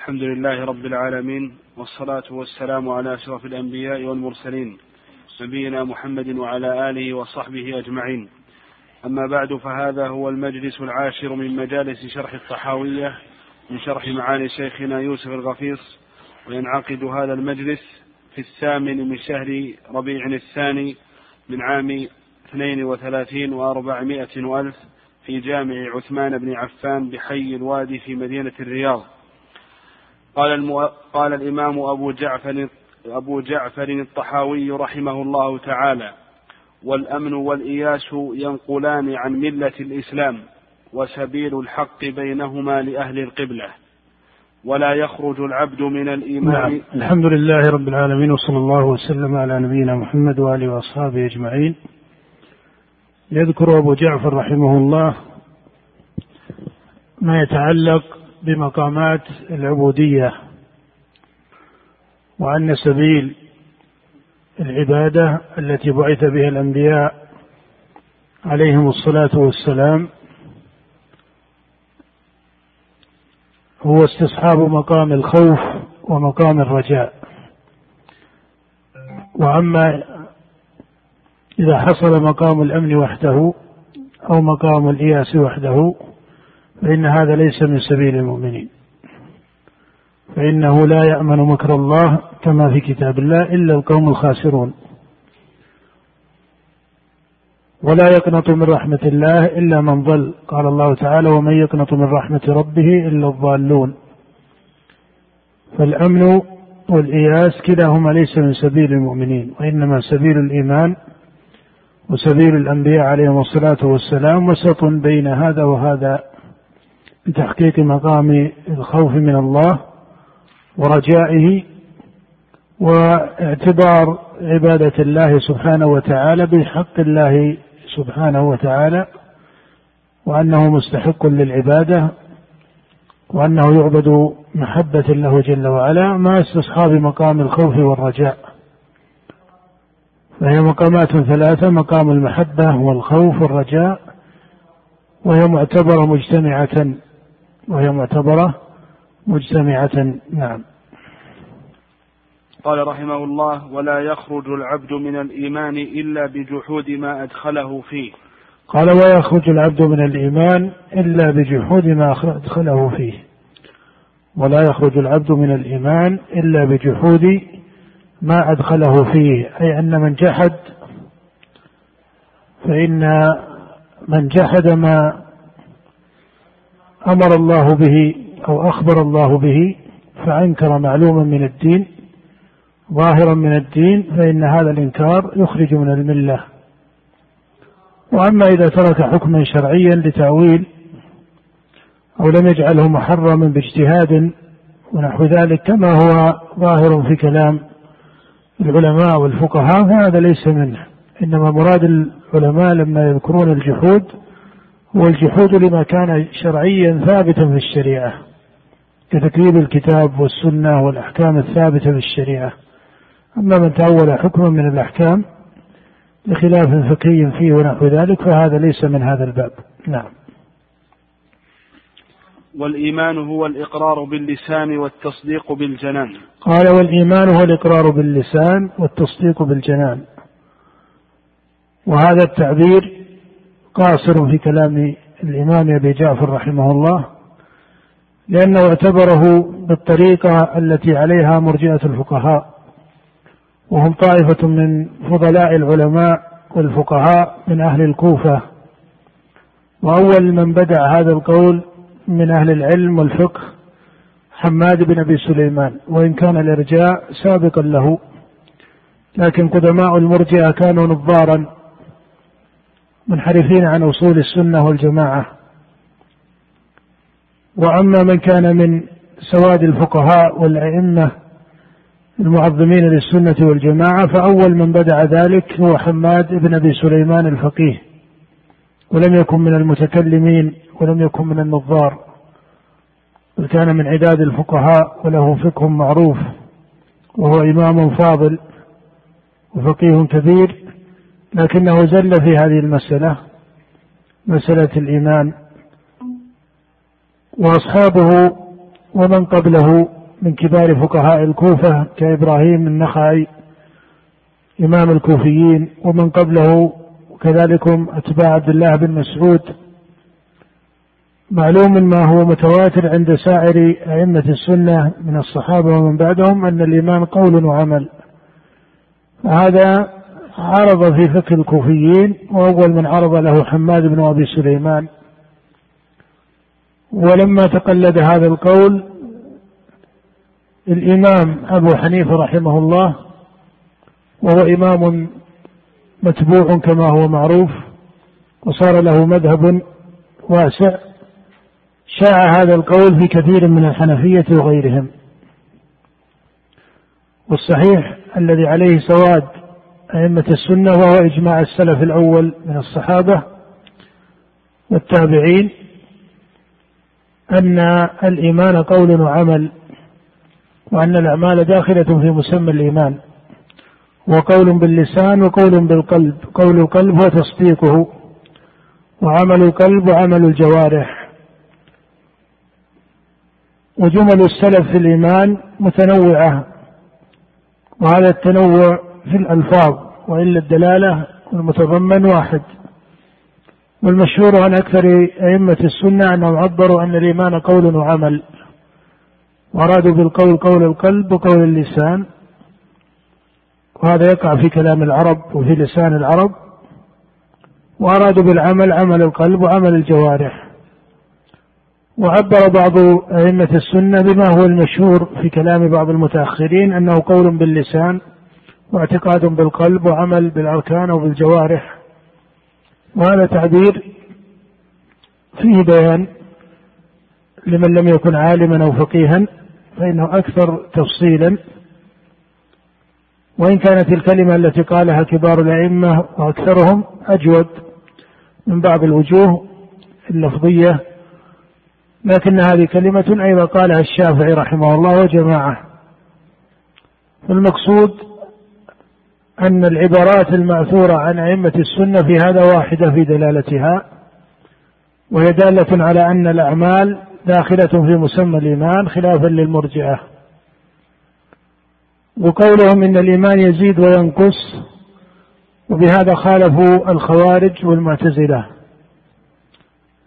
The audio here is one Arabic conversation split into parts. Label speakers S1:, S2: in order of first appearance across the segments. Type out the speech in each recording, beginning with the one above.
S1: الحمد لله رب العالمين والصلاة والسلام على أشرف الأنبياء والمرسلين نبينا محمد وعلى آله وصحبه أجمعين. أما بعد فهذا هو المجلس العاشر من مجالس شرح الطحاوية من شرح معاني شيخنا يوسف الغفيص وينعقد هذا المجلس في الثامن من شهر ربيع الثاني من عام اثنين وثلاثين وأربعمائة وألف في جامع عثمان بن عفان بحي الوادي في مدينة الرياض. قال, المو... قال الإمام أبو جعفر أبو جعفر الطحاوي رحمه الله تعالى والأمن والإياس ينقلان عن ملة الإسلام وسبيل الحق بينهما لأهل القبلة ولا يخرج العبد من الإيمان نعم.
S2: الحمد لله رب العالمين وصلى الله وسلم على نبينا محمد وآله وأصحابه أجمعين يذكر أبو جعفر رحمه الله ما يتعلق بمقامات العبودية وأن سبيل العبادة التي بعث بها الأنبياء عليهم الصلاة والسلام هو استصحاب مقام الخوف ومقام الرجاء. وأما إذا حصل مقام الأمن وحده أو مقام الاياس وحده فإن هذا ليس من سبيل المؤمنين. فإنه لا يأمن مكر الله كما في كتاب الله إلا القوم الخاسرون. ولا يقنط من رحمة الله إلا من ضل. قال الله تعالى ومن يقنط من رحمة ربه إلا الضالون. فالأمن والإياس كلاهما ليس من سبيل المؤمنين وإنما سبيل الإيمان وسبيل الأنبياء عليهم الصلاة والسلام وسط بين هذا وهذا. بتحقيق مقام الخوف من الله ورجائه واعتبار عبادة الله سبحانه وتعالى بحق الله سبحانه وتعالى وأنه مستحق للعبادة وأنه يعبد محبة له جل وعلا مع استصحاب مقام الخوف والرجاء. فهي مقامات ثلاثة مقام المحبة والخوف والرجاء وهي معتبرة مجتمعة وهي معتبرة مجتمعة نعم.
S1: قال رحمه الله ولا يخرج العبد من الإيمان إلا بجحود ما أدخله فيه.
S2: قال ويخرج العبد من الإيمان إلا بجحود ما أدخله فيه. ولا يخرج العبد من الإيمان إلا بجحود ما أدخله فيه. أي أن من جحد فإن من جحد ما أمر الله به أو أخبر الله به فأنكر معلوما من الدين ظاهرا من الدين فإن هذا الإنكار يخرج من الملة. وأما إذا ترك حكما شرعيا لتأويل أو لم يجعله محرما باجتهاد ونحو ذلك كما هو ظاهر في كلام العلماء والفقهاء فهذا ليس منه. إنما مراد العلماء لما يذكرون الجحود هو الجحود لما كان شرعيا ثابتا في الشريعة كتكذيب الكتاب والسنة والأحكام الثابتة في الشريعة. أما من تأول حكما من الأحكام بخلاف فقهي فيه ونحو ذلك فهذا ليس من هذا الباب. نعم.
S1: والإيمان هو الإقرار باللسان والتصديق بالجنان.
S2: قال والإيمان هو الإقرار باللسان والتصديق بالجنان. وهذا التعبير قاصر في كلام الإمام أبي جعفر رحمه الله لأنه اعتبره بالطريقة التي عليها مرجئة الفقهاء وهم طائفة من فضلاء العلماء والفقهاء من أهل الكوفة. وأول من بدأ هذا القول من أهل العلم والفقه حماد بن أبي سليمان وإن كان الإرجاء سابقا له لكن قدماء المرجئة كانوا نظارا. منحرفين عن أصول السنة والجماعة. وأما من كان من سواد الفقهاء والأئمة المعظمين للسنة والجماعة فأول من بدأ ذلك هو حماد بن أبي سليمان الفقيه. ولم يكن من المتكلمين ولم يكن من النظار بل كان من عداد الفقهاء وله فقه معروف وهو إمام فاضل وفقيه كبير. لكنه زل في هذه المسألة مسألة الإيمان. وأصحابه ومن قبله من كبار فقهاء الكوفة كإبراهيم النخعي إمام الكوفيين ومن قبله كذلكم أتباع عبد الله بن مسعود. معلوم ما هو متواتر عند سائر أئمة السنة من الصحابة ومن بعدهم أن الإيمان قول وعمل. هذا عرض في فقه الكوفيين وأول من عرض له حماد بن أبي سليمان. ولما تقلد هذا القول الإمام أبو حنيفة رحمه الله وهو إمام متبوع كما هو معروف وصار له مذهب واسع شاع هذا القول في كثير من الحنفية وغيرهم. والصحيح الذي عليه سواد أئمة السنة وهو إجماع السلف الأول من الصحابة والتابعين أن الإيمان قول وعمل وأن الأعمال داخلة في مسمى الإيمان وقول باللسان وقول بالقلب قول القلب هو تصديقه وعمل القلب وعمل الجوارح. وجمل السلف في الإيمان متنوعة وهذا التنوع في الألفاظ وإلا الدلالة المتضمن واحد. والمشهور عن أكثر أئمة السنة أنهم عبروا أن الإيمان قول وعمل وأرادوا بالقول قول القلب وقول اللسان. وهذا يقع في كلام العرب وفي لسان العرب. وأرادوا بالعمل عمل القلب وعمل الجوارح. وعبر بعض أئمة السنة بما هو المشهور في كلام بعض المتأخرين أنه قول باللسان. واعتقاد بالقلب وعمل بالأركان وبالجوارح. وهذا تعبير فيه بيان لمن لم يكن عالما أو فقيها فإنه أكثر تفصيلا. وإن كانت الكلمة التي قالها كبار الأئمة وأكثرهم أجود من بعض الوجوه اللفظية لكن هذه كلمة أيضا قالها الشافعي رحمه الله وجماعة. فالمقصود أن العبارات المأثورة عن أئمة السنة في هذا واحدة في دلالتها وهي دالة على أن الأعمال داخلة في مسمى الإيمان خلافا للمرجئة. وقولهم إن الإيمان يزيد وينقص وبهذا خالفوا الخوارج والمعتزلة.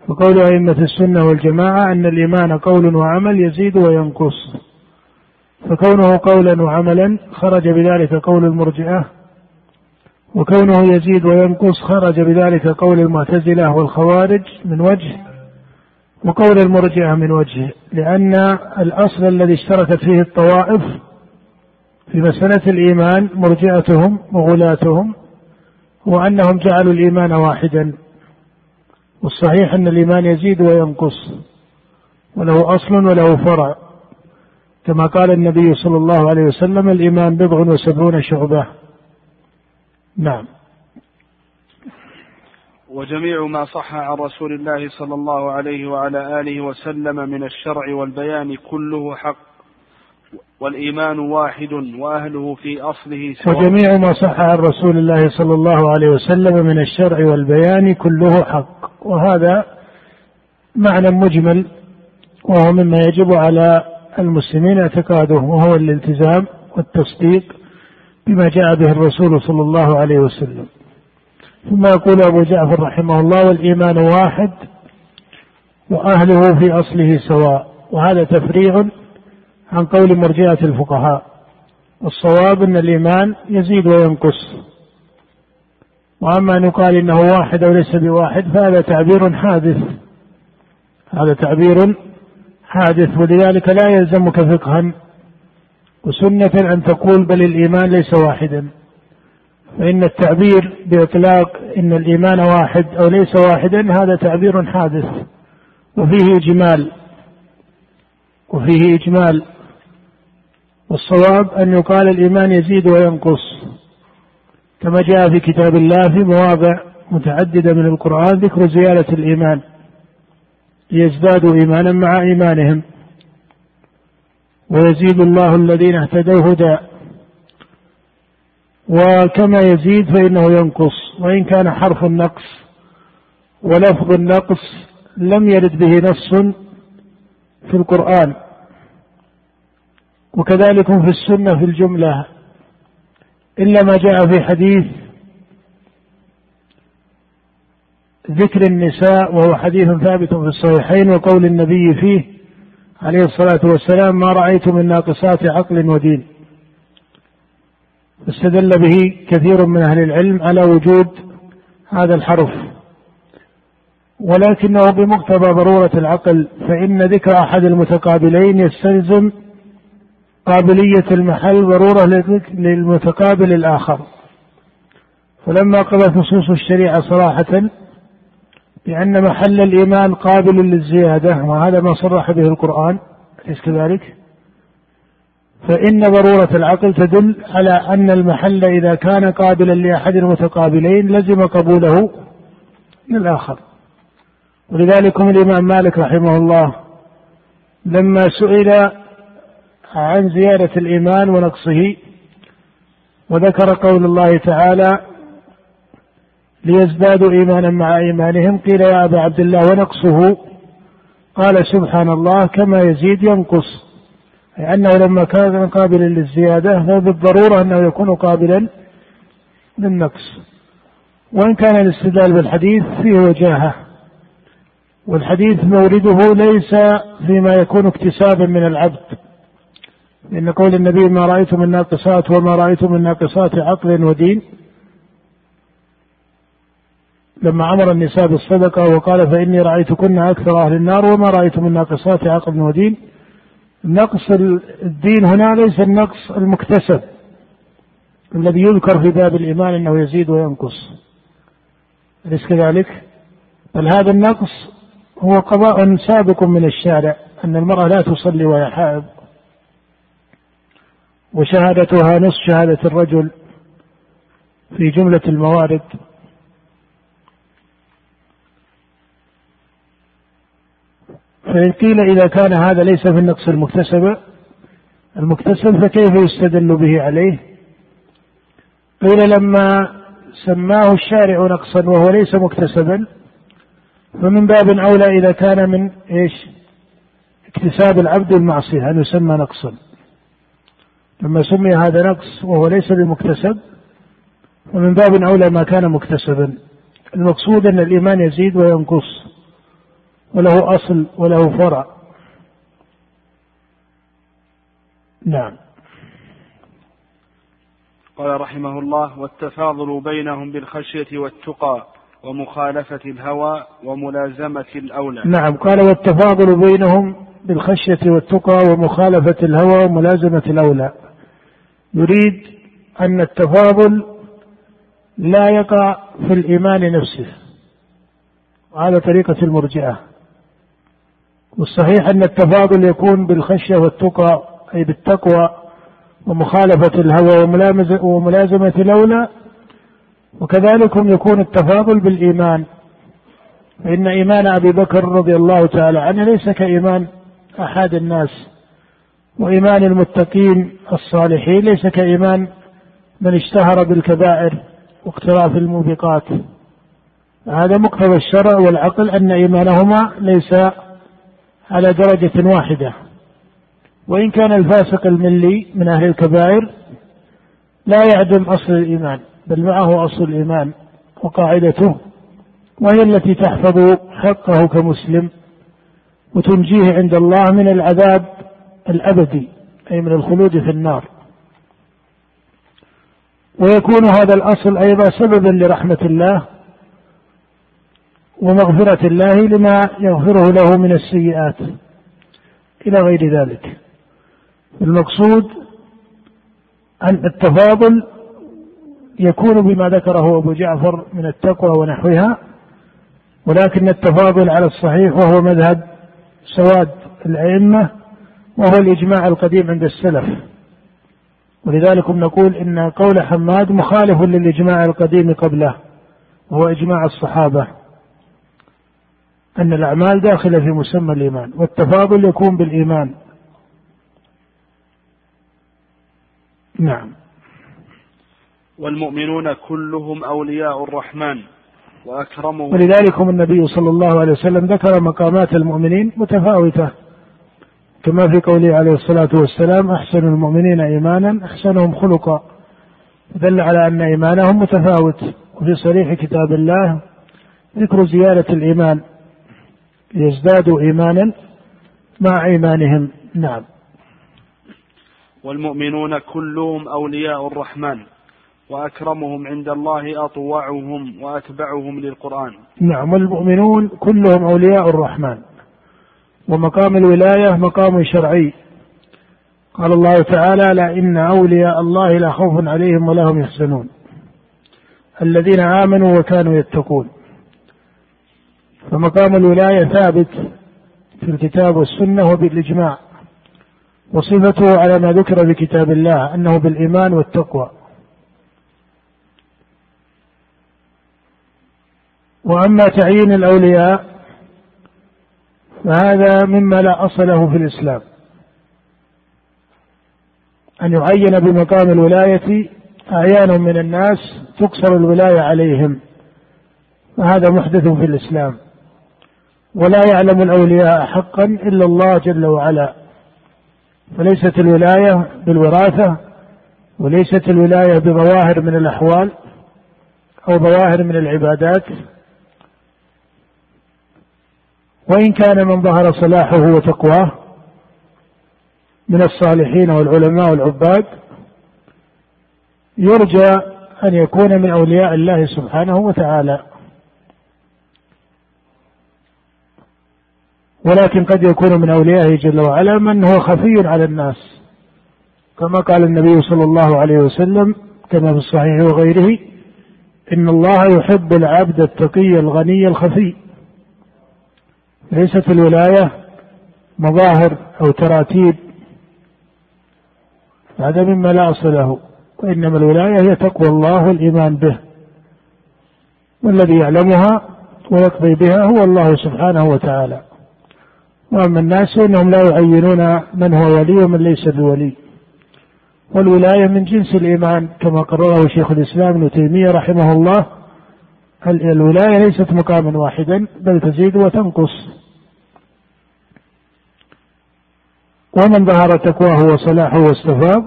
S2: فقول أئمة السنة والجماعة أن الإيمان قول وعمل يزيد وينقص. فكونه قولا وعملا خرج بذلك قول المرجئة وكونه يزيد وينقص خرج بذلك قول المعتزلة والخوارج من وجه وقول المرجئة من وجه لأن الأصل الذي اشتركت فيه الطوائف في مسألة الإيمان مرجئتهم وغلاتهم هو أنهم جعلوا الإيمان واحدا والصحيح أن الإيمان يزيد وينقص وله أصل وله فرع. كما قال النبي صلى الله عليه وسلم الإيمان بضع وسبعون شعبة. نعم.
S1: وجميع ما صح عن رسول الله صلى الله عليه وعلى آله وسلم من الشرع والبيان كله حق والإيمان واحد وأهله في أصله
S2: سواء. وجميع ما صح عن رسول الله صلى الله عليه وسلم من الشرع والبيان كله حق. وهذا معنى مجمل وهو مما يجب على المسلمين اعتقاده وهو الالتزام والتصديق بما جاء به الرسول صلى الله عليه وسلم. ثم يقول أبو جعفر رحمه الله والإيمان واحد وأهله في أصله سواء. وهذا تفريع عن قول مرجئة الفقهاء. والصواب أن الإيمان يزيد وينقص. وأما أن يقال إنه واحد أو ليس بواحد فهذا تعبير حادث. هذا تعبير حادث ولذلك لا يلزمك فقها وسنة أن تقول بل الإيمان ليس واحدا. فإن التعبير بإطلاق إن الإيمان واحد أو ليس واحدا هذا تعبير حادث. وفيه إجمال. وفيه إجمال. والصواب أن يقال الإيمان يزيد وينقص. كما جاء في كتاب الله في مواضع متعددة من القرآن ذكر زيادة الإيمان. ليزدادوا إيمانا مع إيمانهم. ويزيد الله الذين اهتدوا هدى. وكما يزيد فإنه ينقص. وإن كان حرف النقص ولفظ النقص لم يرد به نص في القرآن. وكذلك في السنة في الجملة. إلا ما جاء في حديث ذكر النساء وهو حديث ثابت في الصحيحين وقول النبي فيه عليه الصلاة والسلام ما رأيت من ناقصات عقل ودين. استدل به كثير من أهل العلم على وجود هذا الحرف. ولكنه بمقتضى ضرورة العقل فإن ذكر أحد المتقابلين يستلزم قابلية المحل ضرورة للمتقابل الآخر. فلما قضت نصوص الشريعة صراحة بأن محل الإيمان قابل للزيادة وهذا ما صرح به القرآن أليس كذلك؟ فإن ضرورة العقل تدل على أن المحل إذا كان قابلا لأحد المتقابلين لزم قبوله للآخر ولذلك الإمام مالك رحمه الله لما سئل عن زيادة الإيمان ونقصه وذكر قول الله تعالى ليزدادوا إيمانا مع إيمانهم. قيل يا أبا عبد الله ونقصه؟ قال سبحان الله كما يزيد ينقص. أي أنه لما كان قابلا للزيادة فهو بالضرورة أنه يكون قابلا للنقص. وإن كان الاستدلال بالحديث فيه وجاهة. والحديث مورده ليس فيما يكون اكتسابا من العبد. لأن قول النبي ما رأيت من ناقصات وما رأيت من ناقصات عقل ودين لما أمر النساء بالصدقة وقال فإني رأيتكن أكثر أهل النار وما رأيت من ناقصات عقل ودين. نقص الدين هنا ليس النقص المكتسب الذي يذكر في باب الإيمان أنه يزيد وينقص. أليس كذلك؟ بل هذا النقص هو قضاء سابق من الشارع أن المرأة لا تصلي وهي حائض. وشهادتها نصف شهادة الرجل في جملة الموارد. فإن قيل إذا كان هذا ليس في النقص المكتسب المكتسب فكيف يستدل به عليه؟ قيل لما سماه الشارع نقصا وهو ليس مكتسبا فمن باب أولى إذا كان من إيش؟ اكتساب العبد المعصية أن يسمى نقصا لما سمي هذا نقص وهو ليس بمكتسب ومن باب أولى ما كان مكتسبا المقصود أن الإيمان يزيد وينقص وله أصل وله فرع. نعم.
S1: قال رحمه الله والتفاضل بينهم بالخشية والتقى ومخالفة الهوى وملازمة الأولى.
S2: نعم. قال والتفاضل بينهم بالخشية والتقى ومخالفة الهوى وملازمة الأولى. يريد أن التفاضل لا يقع في الإيمان نفسه. وهذا طريقة المرجئة. والصحيح أن التفاضل يكون بالخشية والتقى أي بالتقوى ومخالفة الهوى وملازمة الأولى وكذلك يكون التفاضل بالإيمان. فإن إيمان أبي بكر رضي الله تعالى عنه ليس كإيمان أحد الناس وإيمان المتقين الصالحين ليس كإيمان من اشتهر بالكبائر واقتراف الموبقات. هذا مقتضى الشرع والعقل أن إيمانهما ليس على درجة واحدة. وإن كان الفاسق الملي من أهل الكبائر لا يعدم أصل الإيمان بل معه أصل الإيمان وقاعدته وهي التي تحفظ حقه كمسلم وتنجيه عند الله من العذاب الأبدي أي من الخلود في النار. ويكون هذا الأصل أيضا سببا لرحمة الله ومغفرة الله لما يغفره له من السيئات. إلى غير ذلك. المقصود أن التفاضل يكون بما ذكره أبو جعفر من التقوى ونحوها ولكن التفاضل على الصحيح وهو مذهب سواد الأئمة وهو الإجماع القديم عند السلف. ولذلك نقول إن قول حماد مخالف للإجماع القديم قبله وهو إجماع الصحابة. أن الأعمال داخلة في مسمى الإيمان والتفاضل يكون بالإيمان. نعم.
S1: والمؤمنون كلهم أولياء الرحمن وأكرمهم.
S2: ولذلك هم النبي صلى الله عليه وسلم ذكر مقامات المؤمنين متفاوتة. كما في قوله عليه الصلاة والسلام أحسن المؤمنين إيمانا أحسنهم خلقا. دل على أن إيمانهم متفاوت. وفي صريح كتاب الله ذكر زيادة الإيمان. ليزدادوا إيمانا مع إيمانهم. نعم.
S1: والمؤمنون كلهم أولياء الرحمن وأكرمهم عند الله أطوعهم وأتبعهم للقرآن.
S2: نعم. والمؤمنون كلهم أولياء الرحمن. ومقام الولاية مقام شرعي. قال الله تعالى لا إن أولياء الله لا خوف عليهم ولا هم يحزنون. الذين آمنوا وكانوا يتقون. فمقام الولاية ثابت في الكتاب والسنة وبالإجماع. وصفته على ما ذكر في كتاب الله أنه بالإيمان والتقوى. وأما تعيين الأولياء فهذا مما لا أصل له في الإسلام. أن يعين بمقام الولاية أعيان من الناس تقصر الولاية عليهم. فهذا محدث في الإسلام. ولا يعلم الأولياء حقا إلا الله جل وعلا. فليست الولاية بالوراثة وليست الولاية بظواهر من الأحوال أو ظواهر من العبادات. وإن كان من ظهر صلاحه وتقواه من الصالحين والعلماء والعباد يرجى أن يكون من أولياء الله سبحانه وتعالى. ولكن قد يكون من أوليائه جل وعلا من هو خفي على الناس. كما قال النبي صلى الله عليه وسلم كما في الصحيح وغيره إن الله يحب العبد التقي الغني الخفي. ليست الولاية مظاهر أو تراتيب. هذا مما لا أصل له وإنما الولاية هي تقوى الله والإيمان به. والذي يعلمها ويقضي بها هو الله سبحانه وتعالى. وأما الناس فإنهم لا يعينون من هو ولي ومن ليس بولي. والولاية من جنس الإيمان كما قرره شيخ الإسلام ابن تيمية رحمه الله الولاية ليست مقاما واحدا بل تزيد وتنقص. ومن ظهر تقواه وصلاحه واستفاض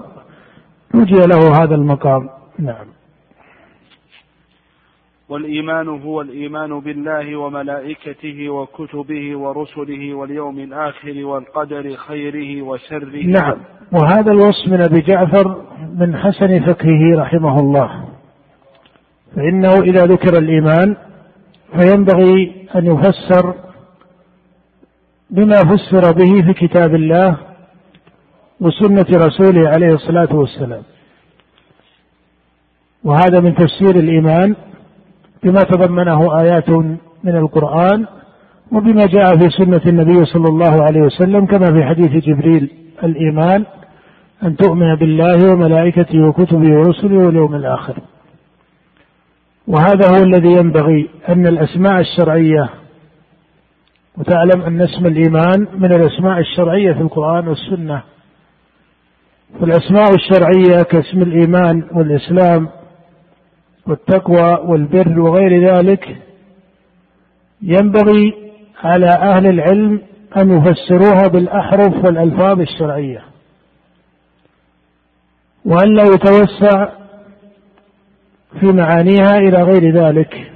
S2: نجي له هذا المقام. نعم.
S1: والإيمان هو الإيمان بالله وملائكته وكتبه ورسله واليوم الآخر والقدر خيره وشره.
S2: نعم. وهذا الوصف من أبي جعفر من حسن فقهه رحمه الله. فإنه إذا ذكر الإيمان فينبغي أن يفسر بما فسر به في كتاب الله وسنة رسوله عليه الصلاة والسلام. وهذا من تفسير الإيمان بما تضمنه آيات من القرآن وبما جاء في سنة النبي صلى الله عليه وسلم كما في حديث جبريل الإيمان أن تؤمن بالله وملائكته وكتبه ورسله واليوم الآخر. وهذا هو الذي ينبغي أن الأسماء الشرعية وتعلم أن اسم الإيمان من الأسماء الشرعية في القرآن والسنة. فالأسماء الشرعية كاسم الإيمان والإسلام والتقوى والبر وغير ذلك ينبغي على أهل العلم أن يفسروها بالأحرف والألفاظ الشرعية. وأن لا يتوسع في معانيها إلى غير ذلك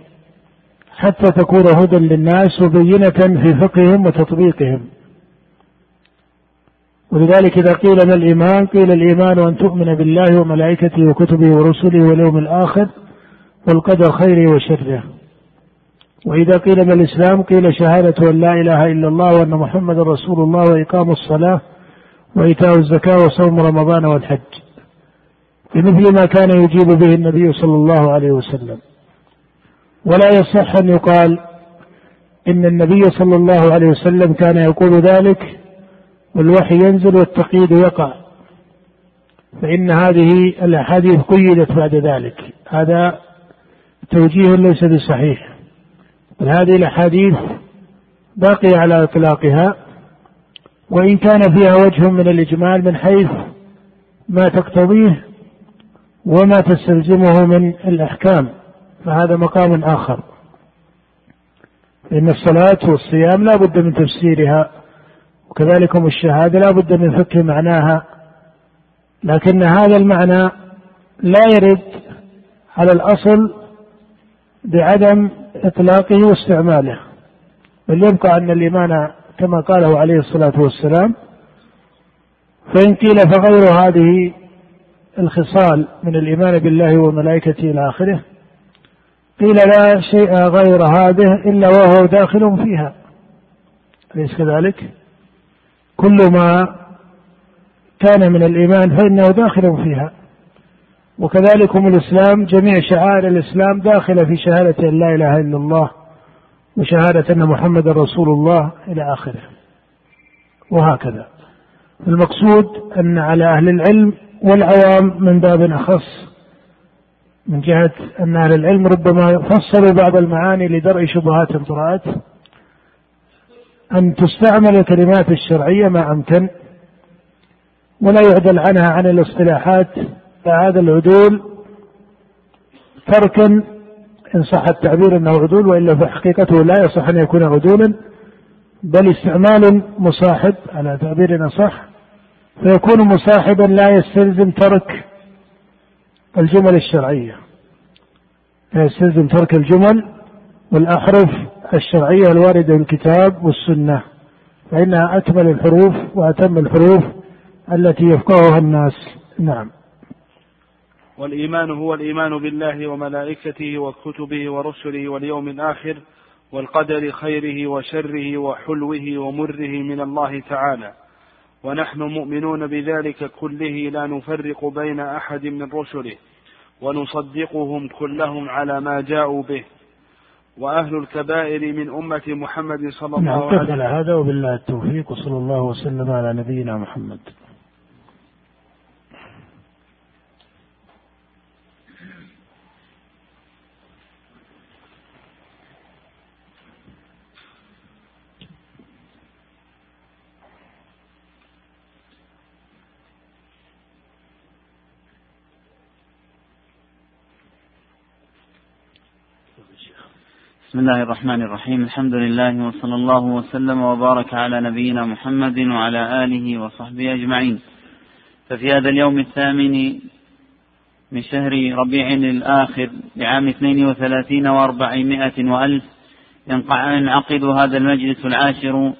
S2: حتى تكون هدى للناس وبينة في فقههم وتطبيقهم. ولذلك إذا قيل ما الإيمان قيل الإيمان أن تؤمن بالله وملائكته وكتبه ورسله واليوم الآخر والقدر خيره وشره. وإذا قيل ما الإسلام قيل شهادة أن لا إله إلا الله وأن محمد رسول الله وإقام الصلاة وإيتاء الزكاة وصوم رمضان والحج. بمثل ما كان يجيب به النبي صلى الله عليه وسلم. ولا يصح أن يقال إن النبي صلى الله عليه وسلم كان يقول ذلك والوحي ينزل والتقييد يقع. فإن هذه الأحاديث قيدت بعد ذلك. هذا توجيه ليس بصحيح. بل هذه الأحاديث باقية على إطلاقها. وإن كان فيها وجه من الإجمال من حيث ما تقتضيه وما تستلزمه من الأحكام فهذا مقام آخر. إن الصلاة والصيام لا بد من تفسيرها وكذلك الشهادة لا بد من فك معناها. لكن هذا المعنى لا يرد على الأصل بعدم إطلاقه واستعماله. بل يبقى أن الإيمان كما قاله عليه الصلاة والسلام فإن قيل فغير هذه الخصال من الإيمان بالله وملائكته إلى آخره قيل لا شيء غير هذه إلا وهو داخل فيها. أليس كذلك؟ كل ما كان من الإيمان فإنه داخل فيها. وكذلك الإسلام جميع شعائر الإسلام داخلة في شهادة أن لا إله إلا الله وشهادة أن محمد رسول الله إلى آخره. وهكذا. المقصود أن على أهل العلم والعوام من باب أخص من جهة أن أهل العلم ربما فصلوا بعض المعاني لدرء شبهات طرأت أن تستعمل الكلمات الشرعية ما أمكن ولا يعدل عنها عن الاصطلاحات فهذا العدول تركا إن صح التعبير أنه عدول وإلا فحقيقته لا يصح أن يكون عدولا بل استعمال مصاحب على تعبير صح فيكون مصاحبا لا يستلزم ترك الجمل الشرعية. لا يستلزم ترك الجمل والأحرف الشرعية الواردة في الكتاب والسنة فإنها أكمل الحروف وأتم الحروف التي يفقهها الناس. نعم.
S1: والإيمان هو الإيمان بالله وملائكته وكتبه ورسله واليوم الآخر والقدر خيره وشره وحلوه ومره من الله تعالى. ونحن مؤمنون بذلك كله لا نفرق بين أحد من رسله ونصدقهم كلهم على ما جاءوا به. وأهل الكبائر من أمة محمد صلى الله عليه وسلم.
S2: نعم هذا وبالله التوفيق وصلى الله وسلم على نبينا محمد.
S3: بسم الله الرحمن الرحيم. الحمد لله وصلى الله وسلم وبارك على نبينا محمد وعلى آله وصحبه أجمعين. ففي هذا اليوم الثامن من شهر ربيع الآخر لعام 32 وأربعمائة وألف ينعقد هذا المجلس العاشر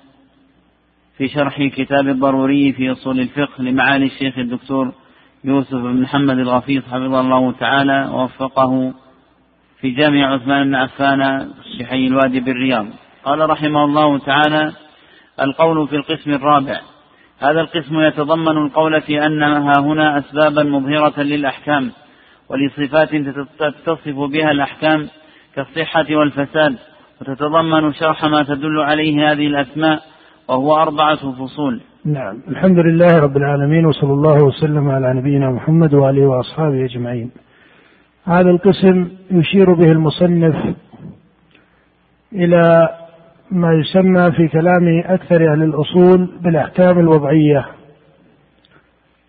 S3: في شرح كتاب الضروري في أصول الفقه لمعالي الشيخ الدكتور يوسف بن محمد الغفيص حفظه الله تعالى ووفقه في جامع عثمان بن عفان في حي الوادي بالرياض. قال رحمه الله تعالى القول في القسم الرابع. هذا القسم يتضمن القول في أنها هنا أسبابا مظهرة للأحكام ولصفات تتصف بها الأحكام كالصحة والفساد وتتضمن شرح ما تدل عليه هذه الأسماء وهو أربعة فصول.
S2: نعم. الحمد لله رب العالمين وصلى الله وسلم على نبينا محمد وآله وأصحابه أجمعين. هذا القسم يشير به المصنف إلى ما يسمى في كلام أكثر أهل الأصول بالأحكام الوضعية.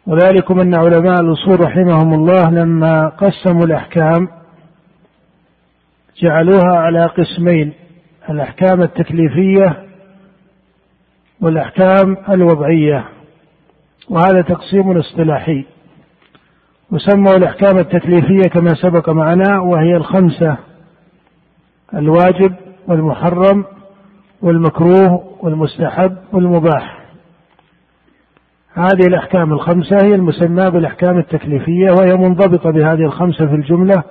S2: وذلكم أن علماء الأصول رحمهم الله لما قسموا الأحكام جعلوها على قسمين الأحكام التكليفية والأحكام الوضعية وهذا تقسيم اصطلاحي. وسموا الأحكام التكليفية كما سبق معنا وهي الخمسة الواجب والمحرم والمكروه والمستحب والمباح. هذه الأحكام الخمسة هي المسماة بالأحكام التكليفية وهي منضبطة بهذه الخمسة في الجملة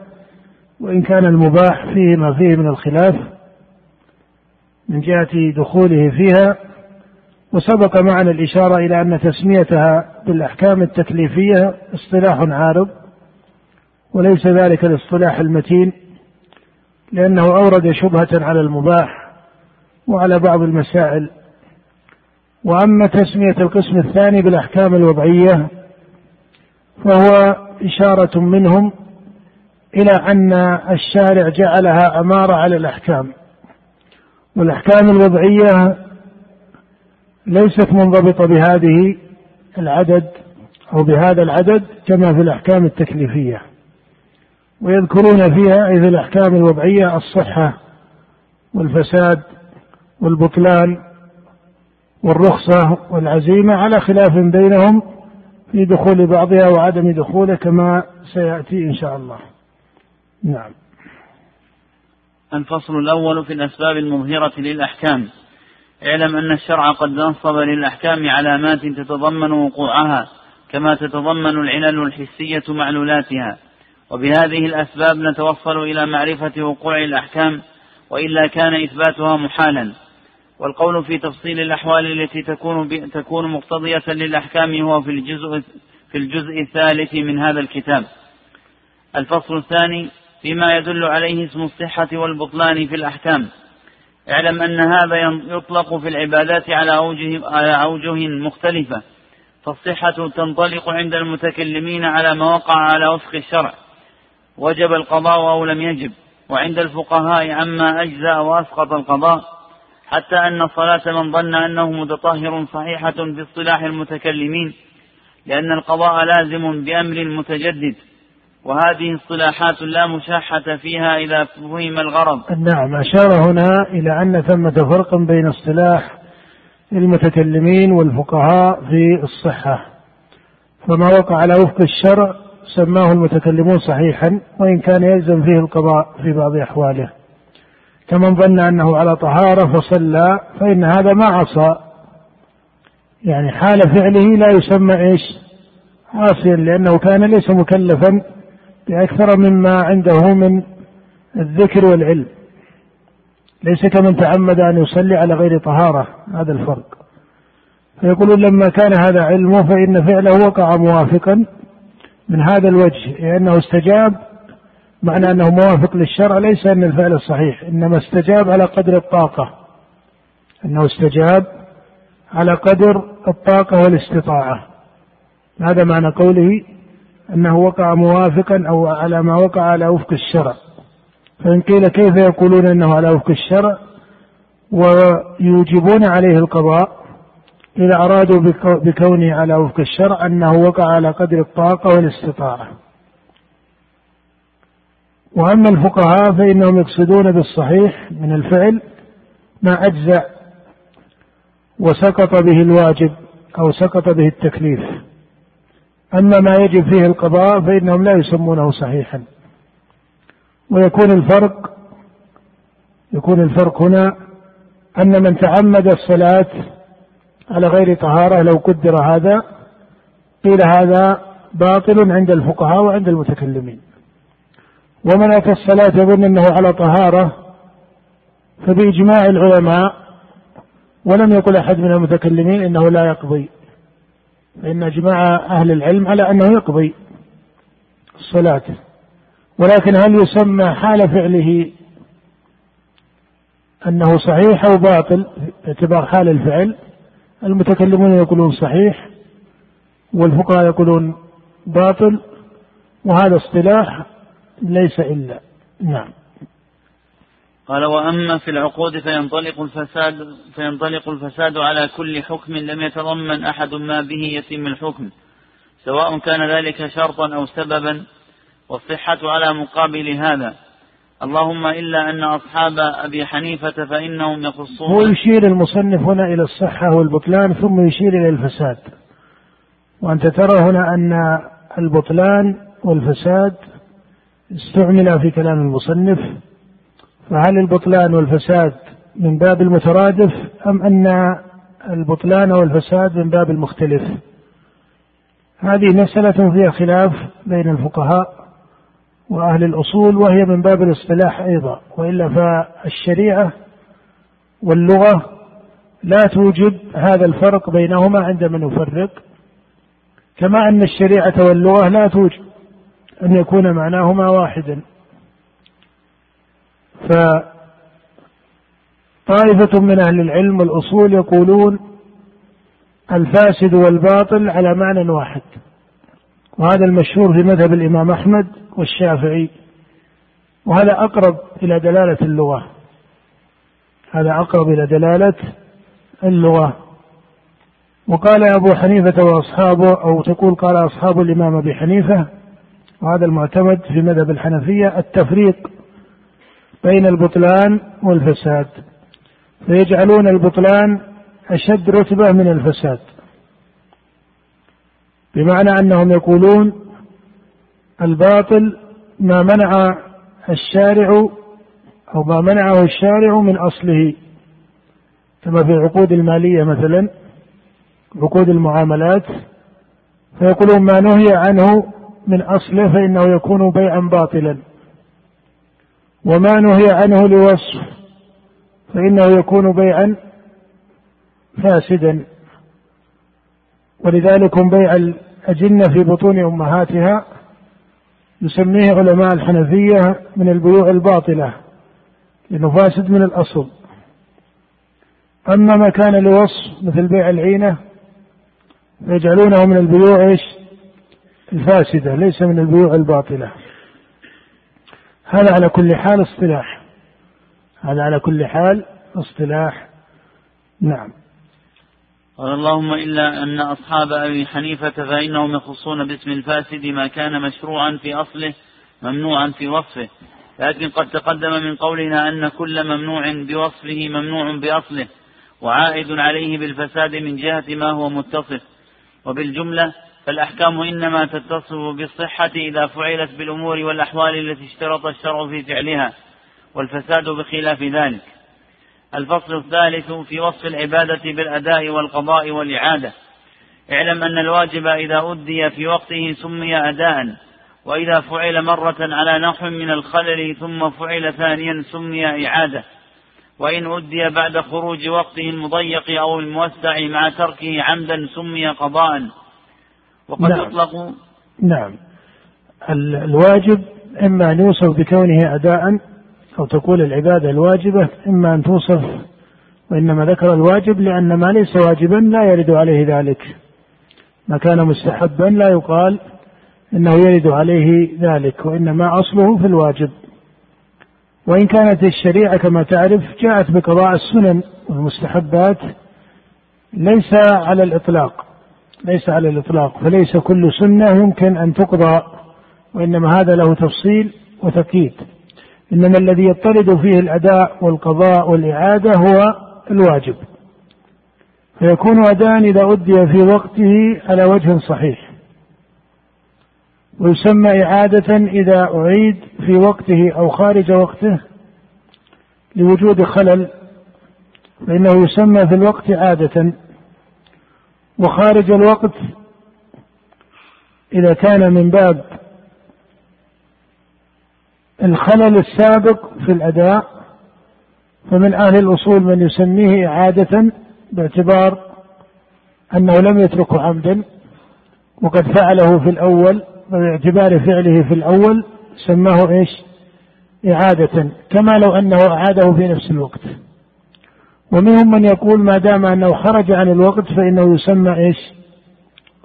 S2: وإن كان المباح فيه ما فيه من الخلاف من جهة دخوله فيها وسبق معنا الإشارة إلى أن تسميتها بالأحكام التكليفية اصطلاح عارض وليس ذلك الاصطلاح المتين لأنه أورد شبهة على المباح وعلى بعض المسائل. وأما تسمية القسم الثاني بالأحكام الوضعية فهو إشارة منهم إلى أن الشارع جعلها أمارة على الأحكام. والأحكام الوضعية ليست منضبطة بهذه العدد أو بهذا العدد كما في الأحكام التكليفية. ويذكرون فيها أي في الأحكام الوضعية الصحة والفساد والبطلان والرخصة والعزيمة على خلاف بينهم في دخول بعضها وعدم دخوله كما سيأتي إن شاء الله. نعم.
S3: الفصل الأول في الأسباب المظهرة للأحكام. اعلم أن الشرع قد نصب للأحكام علامات تتضمن وقوعها كما تتضمن العلل الحسية معلولاتها وبهذه الأسباب نتوصل إلى معرفة وقوع الأحكام وإلا كان إثباتها محالا والقول في تفصيل الأحوال التي تكون تكون مقتضية للأحكام هو في الجزء في الجزء الثالث من هذا الكتاب. الفصل الثاني فيما يدل عليه اسم الصحة والبطلان في الأحكام. اعلم أن هذا يطلق في العبادات على أوجه على أوجه مختلفة. فالصحة تنطلق عند المتكلمين على ما وقع على وفق الشرع. وجب القضاء أو لم يجب. وعند الفقهاء عما أجزأ وأسقط القضاء حتى أن صلاة من ظن أنه متطهر صحيحة في اصطلاح المتكلمين لأن القضاء لازم بأمر متجدد وهذه اصطلاحات لا مشاحة فيها إذا فهم الغرض.
S2: نعم أشار هنا إلى أن ثمة فرق بين اصطلاح المتكلمين والفقهاء في الصحة. فما وقع على وفق الشرع سماه المتكلمون صحيحا وإن كان يلزم فيه القضاء في بعض أحواله. كمن ظن أنه على طهارة فصلى فإن هذا ما عصى. يعني حال فعله لا يسمى إيش؟ عاصيا لأنه كان ليس مكلفا. بأكثر مما عنده من الذكر والعلم. ليس كمن تعمد أن يصلي على غير طهارة هذا الفرق. فيقولون لما كان هذا علمه فإن فعله وقع موافقا من هذا الوجه لأنه استجاب معنى أنه موافق للشرع ليس أن الفعل الصحيح إنما استجاب على قدر الطاقة. أنه استجاب على قدر الطاقة والاستطاعة. هذا معنى قوله أنه وقع موافقا أو على ما وقع على وفق الشرع. فإن قيل كيف يقولون أنه على وفق الشرع؟ ويوجبون عليه القضاء إذا أرادوا بكونه على وفق الشرع أنه وقع على قدر الطاقة والاستطاعة. وأما الفقهاء فإنهم يقصدون بالصحيح من الفعل ما أجزأ وسقط به الواجب أو سقط به التكليف. أما ما يجب فيه القضاء فإنهم لا يسمونه صحيحا. ويكون الفرق يكون الفرق هنا أن من تعمد الصلاة على غير طهارة لو قدر هذا قيل هذا باطل عند الفقهاء وعند المتكلمين. ومن أتى الصلاة يظن أنه على طهارة فبإجماع العلماء ولم يقل أحد من المتكلمين إنه لا يقضي. فإن إجماع أهل العلم على أنه يقضي الصلاة ولكن هل يسمى حال فعله أنه صحيح أو باطل باعتبار حال الفعل؟ المتكلمون يقولون صحيح والفقهاء يقولون باطل وهذا اصطلاح ليس إلا نعم.
S3: قال وأما في العقود فينطلق الفساد فينطلق الفساد على كل حكم لم يتضمن أحد ما به يتم الحكم سواء كان ذلك شرطا أو سببا والصحة على مقابل هذا. اللهم إلا أن أصحاب أبي حنيفة فإنهم يخصون
S2: هو يشير المصنف هنا إلى الصحة والبطلان ثم يشير إلى الفساد. وأنت ترى هنا أن البطلان والفساد استعمل في كلام المصنف فهل البطلان والفساد من باب المترادف أم أن البطلان والفساد من باب المختلف؟ هذه مسألة فيها خلاف بين الفقهاء وأهل الأصول وهي من باب الاصطلاح أيضا وإلا فالشريعة واللغة لا توجد هذا الفرق بينهما عندما نفرق كما أن الشريعة واللغة لا توجد أن يكون معناهما واحدا. فطائفة من أهل العلم والأصول يقولون الفاسد والباطل على معنى واحد وهذا المشهور في مذهب الإمام أحمد والشافعي وهذا أقرب إلى دلالة اللغة هذا أقرب إلى دلالة اللغة. وقال أبو حنيفة وأصحابه أو تقول قال أصحاب الإمام أبي حنيفة وهذا المعتمد في مذهب الحنفية التفريق بين البطلان والفساد فيجعلون البطلان أشد رتبة من الفساد. بمعنى أنهم يقولون الباطل ما منع الشارع أو ما منعه الشارع من أصله كما في العقود المالية مثلا عقود المعاملات فيقولون ما نهي عنه من أصله فإنه يكون بيعا باطلا. وما نهي عنه لوصف فإنه يكون بيعا فاسدا. ولذلك بيع الأجنة في بطون أمهاتها يسميه علماء الحنفية من البيوع الباطلة لأنه فاسد من الأصل. أما ما كان لوصف مثل بيع العينة فيجعلونه من البيوع؟ الفاسدة ليس من البيوع الباطلة. هذا على كل حال اصطلاح. هذا على كل حال اصطلاح. نعم.
S3: قال اللهم إلا أن أصحاب أبي حنيفة فإنهم يخصون باسم الفاسد ما كان مشروعا في أصله ممنوعا في وصفه. لكن قد تقدم من قولنا أن كل ممنوع بوصفه ممنوع بأصله وعائد عليه بالفساد من جهة ما هو متصف. وبالجملة فالأحكام إنما تتصف بالصحة إذا فعلت بالأمور والأحوال التي اشترط الشرع في فعلها والفساد بخلاف ذلك. الفصل الثالث في وصف العبادة بالأداء والقضاء والإعادة. اعلم أن الواجب إذا أدي في وقته سمي أداء وإذا فعل مرة على نحو من الخلل ثم فعل ثانيا سمي إعادة. وإن أدي بعد خروج وقته المضيق أو الموسع مع تركه عمدا سمي قضاء. وقد نعم. يطلق
S2: نعم. الواجب إما أن يوصف بكونه أداء أو تقول العبادة الواجبة إما أن توصف وإنما ذكر الواجب لأن ما ليس واجبا لا يرد عليه ذلك. ما كان مستحبا لا يقال إنه يرد عليه ذلك وإنما أصله في الواجب. وإن كانت الشريعة كما تعرف جاءت بقضاء السنن والمستحبات ليس على الإطلاق. ليس على الإطلاق فليس كل سنة يمكن أن تقضى وإنما هذا له تفصيل وتأكيد. إنما الذي يضطرد فيه الأداء والقضاء والإعادة هو الواجب. فيكون أداء إذا أدي في وقته على وجه صحيح. ويسمى إعادة إذا أعيد في وقته أو خارج وقته لوجود خلل فإنه يسمى في الوقت عادة. وخارج الوقت إذا كان من باب الخلل السابق في الأداء فمن أهل الأصول من يسميه إعادة باعتبار أنه لم يتركه عمدا وقد فعله في الأول باعتبار فعله في الأول سماه إيش؟ إعادة كما لو أنه أعاده في نفس الوقت. ومنهم من يقول ما دام أنه خرج عن الوقت فإنه يسمى إيش؟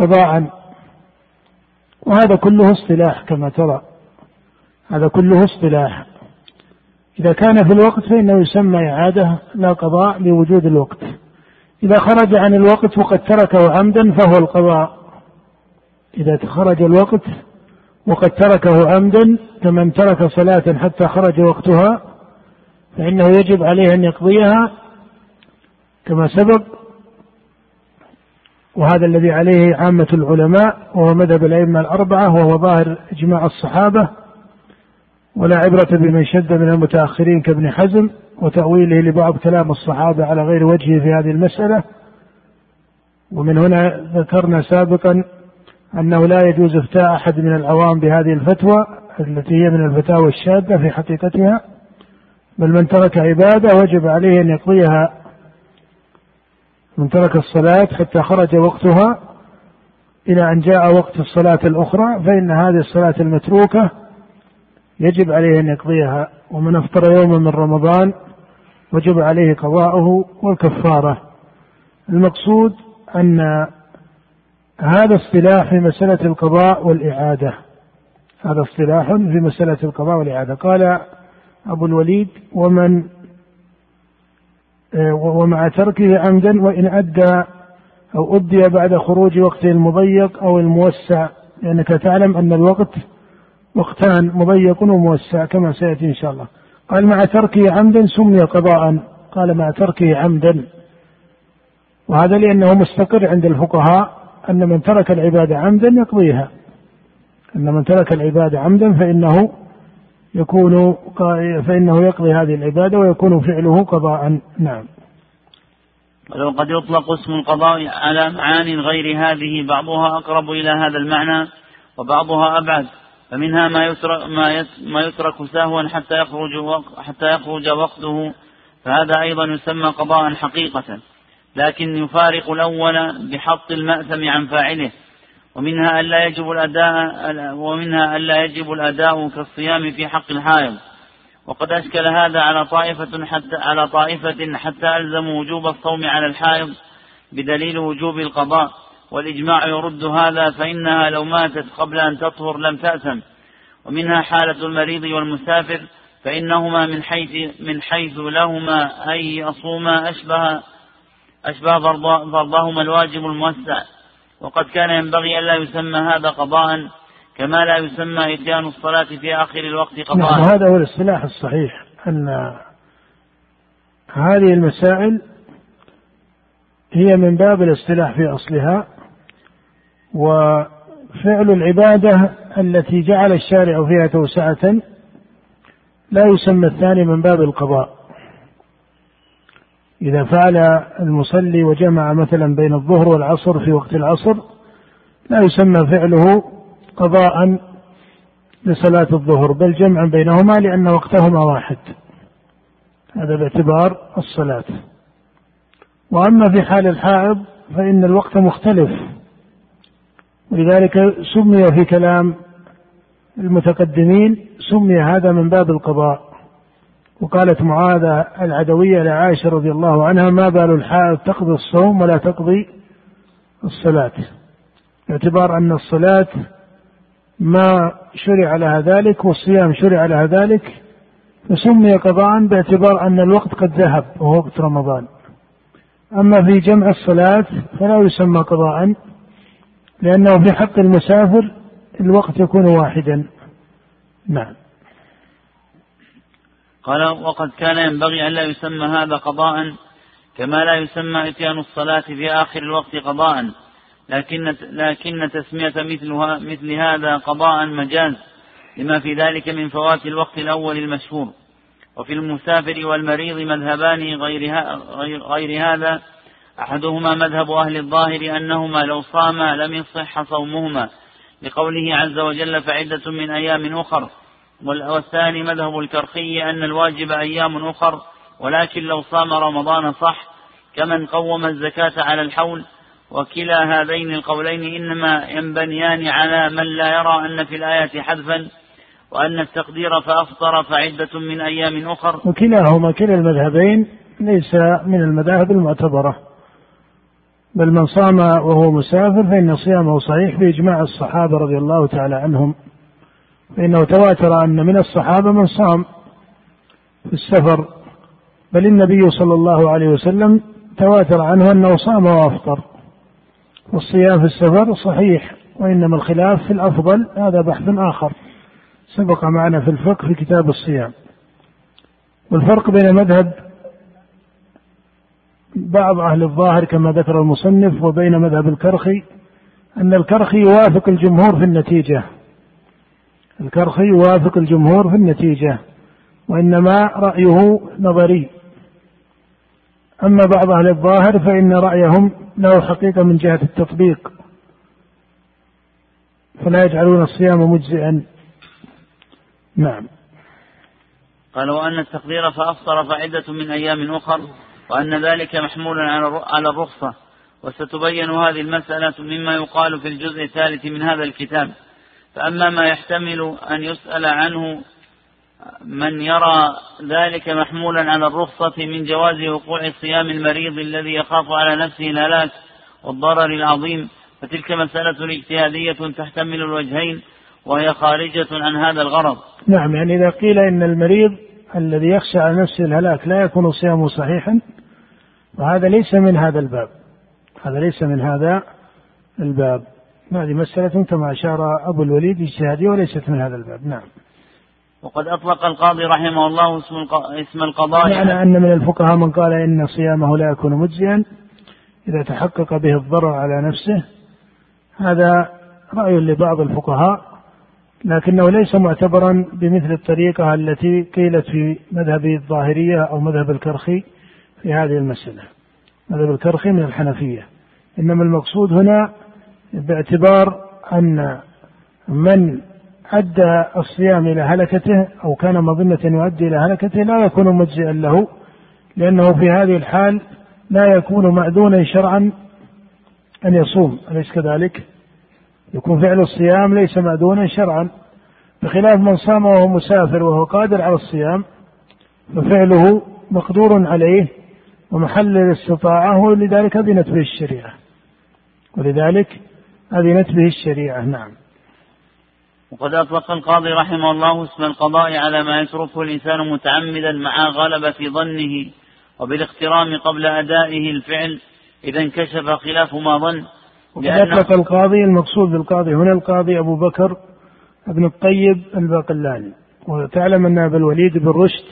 S2: قضاء وهذا كله اصطلاح كما ترى. هذا كله اصطلاح. إذا كان في الوقت فإنه يسمى إعادة لا قضاء لوجود الوقت. إذا خرج عن الوقت وقد تركه عمدا فهو القضاء. إذا خرج الوقت وقد تركه عمدا كمن ترك صلاة حتى خرج وقتها فإنه يجب عليه أن يقضيها كما سبق وهذا الذي عليه عامة العلماء وهو مذهب الأئمة الأربعة وهو ظاهر إجماع الصحابة ولا عبرة بمن شد من المتأخرين كابن حزم وتأويله لبعض كلام الصحابة على غير وجهه في هذه المسألة. ومن هنا ذكرنا سابقا أنه لا يجوز إفتاء أحد من العوام بهذه الفتوى التي هي من الفتاوى الشاذة في حقيقتها بل من ترك عبادة وجب عليه أن يقضيها من ترك الصلاة حتى خرج وقتها إلى أن جاء وقت الصلاة الأخرى فإن هذه الصلاة المتروكة يجب عليه أن يقضيها. ومن أفطر يوما من رمضان وجب عليه قضاؤه والكفارة. المقصود أن هذا اصطلاح في مسألة القضاء والإعادة. هذا اصطلاح في مسألة القضاء والإعادة. قال أبو الوليد ومن ومع تركه عمدا وإن أدى أو أدي بعد خروج وقته المضيق أو الموسع. لأنك تعلم أن الوقت وقتان مضيق وموسع كما سيأتي إن شاء الله. قال مع تركه عمدا سمي قضاء. قال مع تركه عمدا. وهذا لأنه مستقر عند الفقهاء أن من ترك العبادة عمدا يقضيها. أن من ترك العبادة عمدا فإنه يكون فإنه يقضي هذه العبادة ويكون فعله قضاء. نعم.
S3: ولو قد يطلق اسم القضاء على معان غير هذه بعضها أقرب إلى هذا المعنى وبعضها أبعد. فمنها ما يترك, ما يترك سهوا حتى يخرج حتى يخرج وقته. فهذا أيضا يسمى قضاء حقيقة. لكن يفارق الأول بحط المأثم عن فاعله. ومنها ألا يجب الأداء ومنها ألا يجب الأداء كالصيام في حق الحائض. وقد أشكل هذا على طائفة حتى على طائفة حتى ألزموا وجوب الصوم على الحائض بدليل وجوب القضاء. والإجماع يرد هذا فإنها لو ماتت قبل أن تطهر لم تأثم. ومنها حالة المريض والمسافر فإنهما من حيث من حيث لهما أن يصوما أشبه أشبه فرضهما الواجب الموسع. وقد كان ينبغي ألا يسمى هذا قضاء كما لا يسمى إتيان الصلاة في آخر الوقت قضاء.
S2: نعم هذا هو الاصطلاح الصحيح أن هذه المسائل هي من باب الاصطلاح في أصلها وفعل العبادة التي جعل الشارع فيها توسعة لا يسمى الثاني من باب القضاء. إذا فعل المصلي وجمع مثلا بين الظهر والعصر في وقت العصر لا يسمى فعله قضاء لصلاة الظهر بل جمعا بينهما لأن وقتهما واحد. هذا باعتبار الصلاة. وأما في حال الحائض فإن الوقت مختلف. ولذلك سمي في كلام المتقدمين سمي هذا من باب القضاء. وقالت معاذة العدوية لعائشة رضي الله عنها ما بال الحائض تقضي الصوم ولا تقضي الصلاة. باعتبار أن الصلاة ما شرع لها ذلك والصيام شرع لها ذلك فسمي قضاء باعتبار أن الوقت قد ذهب وهو وقت رمضان. أما في جمع الصلاة فلا يسمى قضاء لأنه في حق المسافر الوقت يكون واحدا. نعم.
S3: قال وقد كان ينبغي ألا يسمى هذا قضاء كما لا يسمى إتيان الصلاة في آخر الوقت قضاء لكن لكن تسمية مثلها مثل هذا قضاء مجاز لما في ذلك من فوات الوقت الأول المشهور. وفي المسافر والمريض مذهبان غير, غير, غير هذا أحدهما مذهب أهل الظاهر أنهما لو صاما لم يصح صومهما لقوله عز وجل فعدة من أيام أخر. والثاني مذهب الكرخي أن الواجب أيام أخر ولكن لو صام رمضان صح كمن قوم الزكاة على الحول. وكلا هذين القولين إنما ينبنيان على من لا يرى أن في الآية حذفا وأن التقدير فأفطر فعدة من أيام أخر.
S2: وكلاهما كلا المذهبين ليس من المذاهب المعتبرة. بل من صام وهو مسافر فإن صيامه صحيح بإجماع الصحابة رضي الله تعالى عنهم. فإنه تواتر أن من الصحابة من صام في السفر بل النبي صلى الله عليه وسلم تواتر عنه أنه صام وأفطر. والصيام في السفر صحيح وإنما الخلاف في الأفضل هذا بحث آخر. سبق معنا في الفقه في كتاب الصيام. والفرق بين مذهب بعض أهل الظاهر كما ذكر المصنف وبين مذهب الكرخي أن الكرخي يوافق الجمهور في النتيجة. الكرخي يوافق الجمهور في النتيجة وإنما رأيه نظري. أما بعض أهل الظاهر فإن رأيهم له حقيقة من جهة التطبيق. فلا يجعلون الصيام مجزئا. نعم.
S3: قال وأن التقدير فأفطر فعدة من أيام أخر وأن ذلك محمول على الرخصة. وستبين هذه المسألة مما يقال في الجزء الثالث من هذا الكتاب. فأما ما يحتمل أن يسأل عنه من يرى ذلك محمولا على الرخصة من جواز وقوع صيام المريض الذي يخاف على نفسه الهلاك والضرر العظيم فتلك مسألة اجتهادية تحتمل الوجهين وهي خارجة عن هذا الغرض.
S2: نعم يعني إذا قيل إن المريض الذي يخشى على نفسه الهلاك لا يكون صيامه صحيحا وهذا ليس من هذا الباب. هذا ليس من هذا الباب. هذه مسألة كما أشار أبو الوليد اجتهادية وليست من هذا الباب. نعم.
S3: وقد أطلق القاضي رحمه الله اسم اسم القضاء.
S2: يعني أن من الفقهاء من قال إن صيامه لا يكون مجزيا إذا تحقق به الضرر على نفسه. هذا رأي لبعض الفقهاء لكنه ليس معتبرا بمثل الطريقة التي قيلت في مذهب الظاهرية أو مذهب الكرخي في هذه المسألة. مذهب الكرخي من الحنفية. إنما المقصود هنا باعتبار أن من أدى الصيام إلى هلكته أو كان مظنة يؤدي إلى هلكته لا يكون مجزئا له لأنه في هذه الحال لا يكون مأذونا شرعا أن يصوم أليس كذلك؟ يكون فعل الصيام ليس مأذونا شرعا بخلاف من صام وهو مسافر وهو قادر على الصيام ففعله مقدور عليه ومحل الاستطاعة ولذلك أذنت به الشريعة ولذلك أذنت به الشريعة نعم.
S3: وقد أطلق القاضي رحمه الله اسم القضاء على ما يتركه الإنسان متعمدا مع غلبة ظنه وبالاقترام قبل أدائه الفعل إذا انكشف خلاف ما ظن
S2: وقد أطلق القاضي المقصود بالقاضي هنا القاضي أبو بكر ابن الطيب الباقلاني. وتعلم أن أبا الوليد بن رشد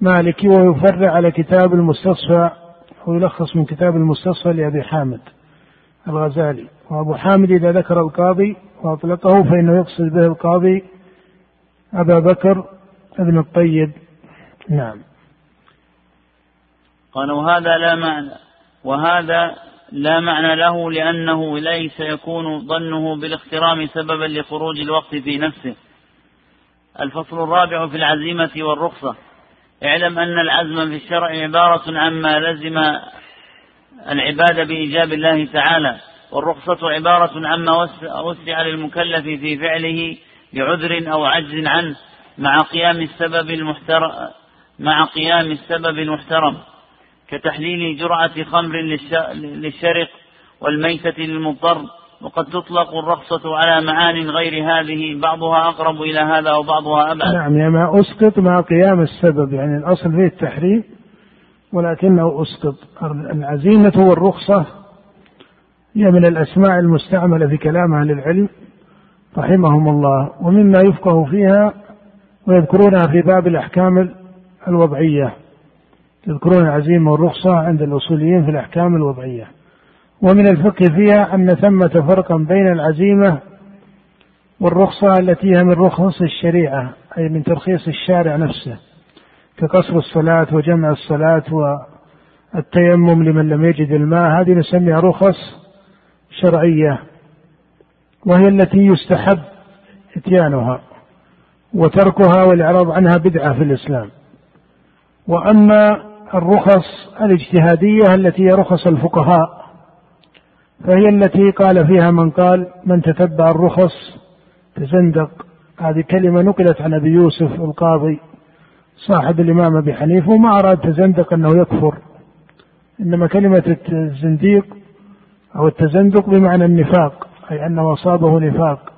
S2: مالكي ويفرع على كتاب المستصفى ويلخص من كتاب المستصفى لأبي حامد الغزالي. وأبو حامد إذا ذكر القاضي وأطلقه فإنه يقصد به القاضي أبا بكر ابن الطيب. نعم.
S3: قال وهذا لا معنى وهذا لا معنى له لأنه ليس يكون ظنه بالاخترام سببا لخروج الوقت في نفسه. الفصل الرابع في العزيمة والرخصة. اعلم أن العزم في الشرع عبارة عما لزم العباد بإيجاب الله تعالى. والرخصة عبارة عما وسع للمكلف في فعله لعذر أو عجز عنه مع قيام السبب المحترم مع قيام السبب المحترم كتحليل جرعة خمر للشرق والميتة للمضطر وقد تطلق الرخصة على معان غير هذه بعضها أقرب إلى هذا وبعضها أبعد.
S2: نعم يعني ما أسقط مع قيام السبب يعني الأصل فيه التحريم ولكنه أسقط. العزيمة والرخصة هي من الأسماء المستعملة في كلام أهل العلم رحمهم الله ومما يفقه فيها ويذكرونها في باب الأحكام الوضعية. يذكرون العزيمة والرخصة عند الأصوليين في الأحكام الوضعية. ومن الفقه فيها أن ثمة فرقا بين العزيمة والرخصة التي هي من رخص الشريعة أي من ترخيص الشارع نفسه كقصر الصلاة وجمع الصلاة والتيمم لمن لم يجد الماء. هذه نسميها رخص شرعية وهي التي يستحب إتيانها وتركها والإعراض عنها بدعة في الإسلام. وأما الرخص الاجتهادية التي هي رخص الفقهاء فهي التي قال فيها من قال من تتبع الرخص تزندق. هذه كلمة نقلت عن أبي يوسف القاضي صاحب الإمام أبي حنيفة وما أراد تزندق أنه يكفر. إنما كلمة الزنديق أو التزندق بمعنى النفاق أي أنه أصابه نفاق.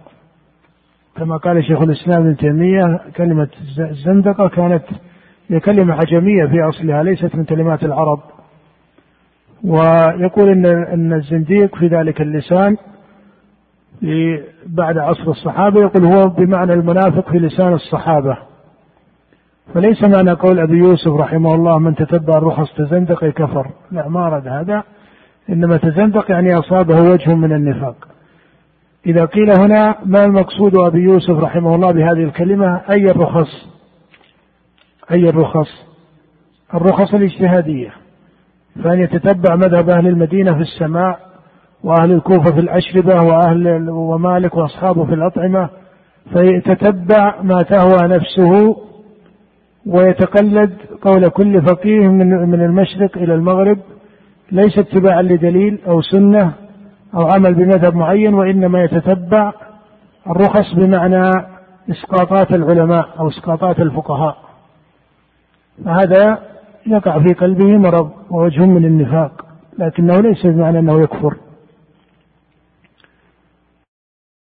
S2: كما قال شيخ الإسلام ابن تيمية كلمة الزندقة كانت هي كلمة عجمية في أصلها ليست من كلمات العرب. ويقول إن أن الزنديق في ذلك اللسان بعد عصر الصحابة يقول هو بمعنى المنافق في لسان الصحابة. فليس معنى قول أبي يوسف رحمه الله من تتبع الرخص تزندق كفر لا ما أراد هذا. إنما تزندق يعني أصابه وجه من النفاق. إذا قيل هنا ما المقصود أبي يوسف رحمه الله بهذه الكلمة؟ أي الرخص؟ أي الرخص؟ الرخص الاجتهادية. فأن يتتبع مذهب أهل المدينة في السماع وأهل الكوفة في الأشربة وأهل ومالك وأصحابه في الأطعمة فيتتبع ما تهوى نفسه ويتقلد قول كل فقيه من من المشرق إلى المغرب ليس اتباعا لدليل أو سنة أو عمل بمذهب معين وإنما يتتبع الرخص بمعنى إسقاطات العلماء أو إسقاطات الفقهاء. فهذا يقع في قلبه مرض ووجه من النفاق لكنه ليس بمعنى أنه يكفر.